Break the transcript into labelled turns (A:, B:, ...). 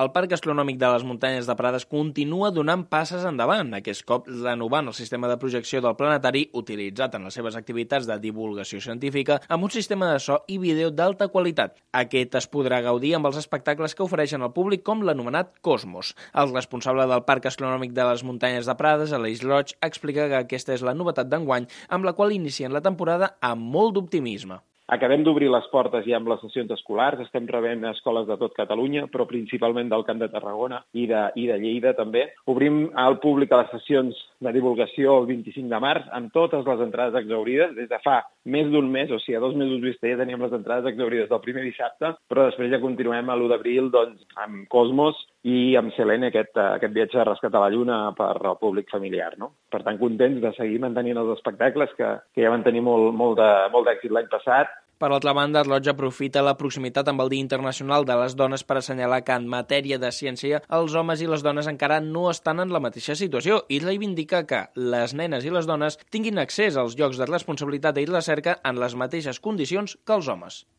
A: El Parc Astronòmic de les Muntanyes de Prades continua donant passes endavant, aquest cop renovant el sistema de projecció del planetari utilitzat en les seves activitats de divulgació científica amb un sistema de so i vídeo d'alta qualitat. Aquest es podrà gaudir amb els espectacles que ofereixen al públic com l'anomenat Cosmos. El responsable del Parc Astronòmic de les Muntanyes de Prades, Aleix Roig, explica que aquesta és la novetat d'enguany amb la qual inicien la temporada amb molt d'optimisme.
B: Acabem d'obrir les portes ja amb les sessions escolars, estem rebent escoles de tot Catalunya, però principalment del Camp de Tarragona i de, i de Lleida també. Obrim al públic a les sessions de divulgació el 25 de març amb totes les entrades exaurides. Des de fa més d'un mes, o sigui, a dos mesos vista ja teníem les entrades exaurides del primer dissabte, però després ja continuem a l'1 d'abril doncs, amb Cosmos i amb Selene, aquest, aquest viatge de rescat a la Lluna per al públic familiar. No? Per tant, contents de seguir mantenint els espectacles que, que ja van tenir molt, molt d'èxit l'any passat
A: per altra banda, Roig aprofita la proximitat amb el Dia Internacional de les Dones per assenyalar que en matèria de ciència els homes i les dones encara no estan en la mateixa situació i reivindica que les nenes i les dones tinguin accés als llocs de responsabilitat i recerca en les mateixes condicions que els homes.